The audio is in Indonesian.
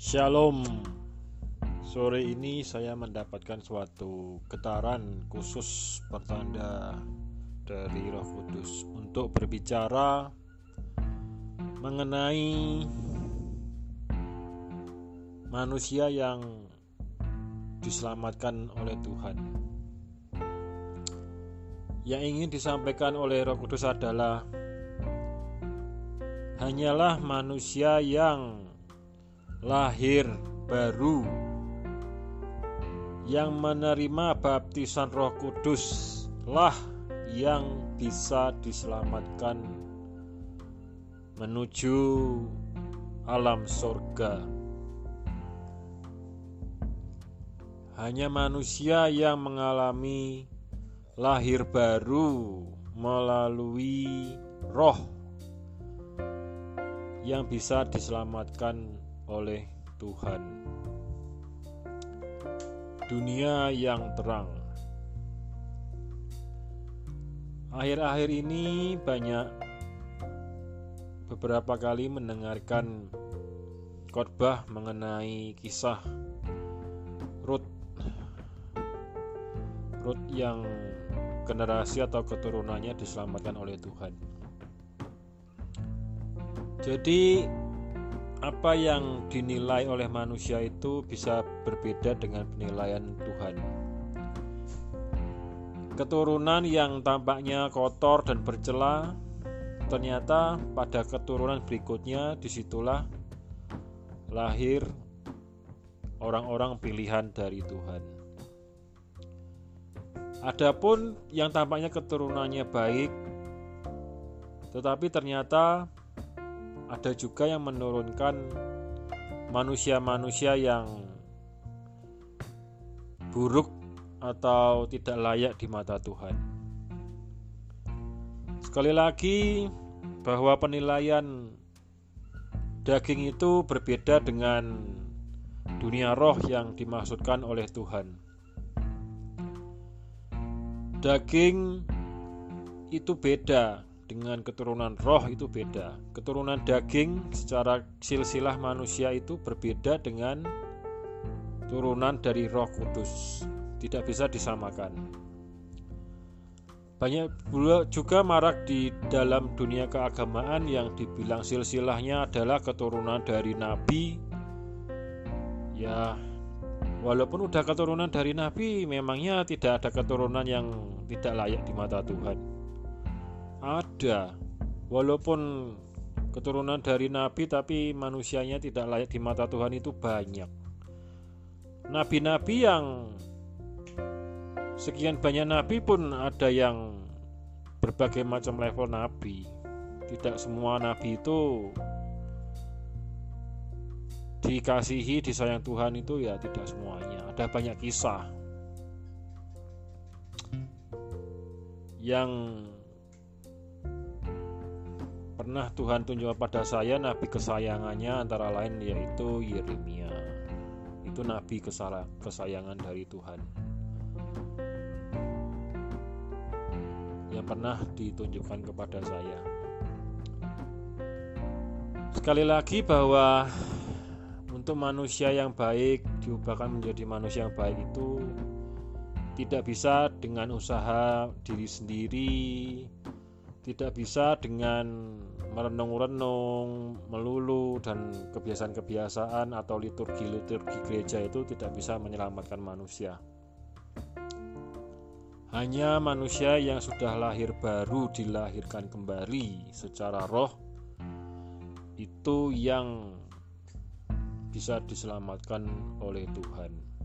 Shalom. Sore ini saya mendapatkan suatu getaran khusus pertanda dari Roh Kudus untuk berbicara mengenai manusia yang diselamatkan oleh Tuhan. Yang ingin disampaikan oleh Roh Kudus adalah hanyalah manusia yang lahir baru yang menerima baptisan Roh Kudus lah yang bisa diselamatkan menuju alam surga. Hanya manusia yang mengalami lahir baru melalui roh yang bisa diselamatkan oleh Tuhan. Dunia yang terang. Akhir-akhir ini banyak beberapa kali mendengarkan khotbah mengenai kisah Ruth Ruth yang generasi atau keturunannya diselamatkan oleh Tuhan. Jadi apa yang dinilai oleh manusia itu bisa berbeda dengan penilaian Tuhan. Keturunan yang tampaknya kotor dan bercela, ternyata pada keturunan berikutnya di situlah lahir orang-orang pilihan dari Tuhan. Adapun yang tampaknya keturunannya baik, tetapi ternyata ada juga yang menurunkan manusia-manusia yang buruk atau tidak layak di mata Tuhan. Sekali lagi, bahwa penilaian daging itu berbeda dengan dunia roh yang dimaksudkan oleh Tuhan. Daging itu beda dengan keturunan roh itu beda. Keturunan daging secara silsilah manusia itu berbeda dengan turunan dari Roh Kudus. Tidak bisa disamakan. Banyak juga marak di dalam dunia keagamaan yang dibilang silsilahnya adalah keturunan dari nabi. Ya, walaupun udah keturunan dari nabi, memangnya tidak ada keturunan yang tidak layak di mata Tuhan ada. Walaupun keturunan dari nabi tapi manusianya tidak layak di mata Tuhan itu banyak. Nabi-nabi yang sekian banyak nabi pun ada yang berbagai macam level nabi. Tidak semua nabi itu dikasihi disayang Tuhan itu ya tidak semuanya. Ada banyak kisah yang Pernah Tuhan tunjukkan pada saya nabi kesayangannya antara lain yaitu Yeremia. Itu nabi kesayangan dari Tuhan. Yang pernah ditunjukkan kepada saya. Sekali lagi bahwa untuk manusia yang baik diubahkan menjadi manusia yang baik itu tidak bisa dengan usaha diri sendiri, tidak bisa dengan merenung-renung, melulu dan kebiasaan-kebiasaan atau liturgi-liturgi gereja itu tidak bisa menyelamatkan manusia. Hanya manusia yang sudah lahir baru dilahirkan kembali secara roh itu yang bisa diselamatkan oleh Tuhan.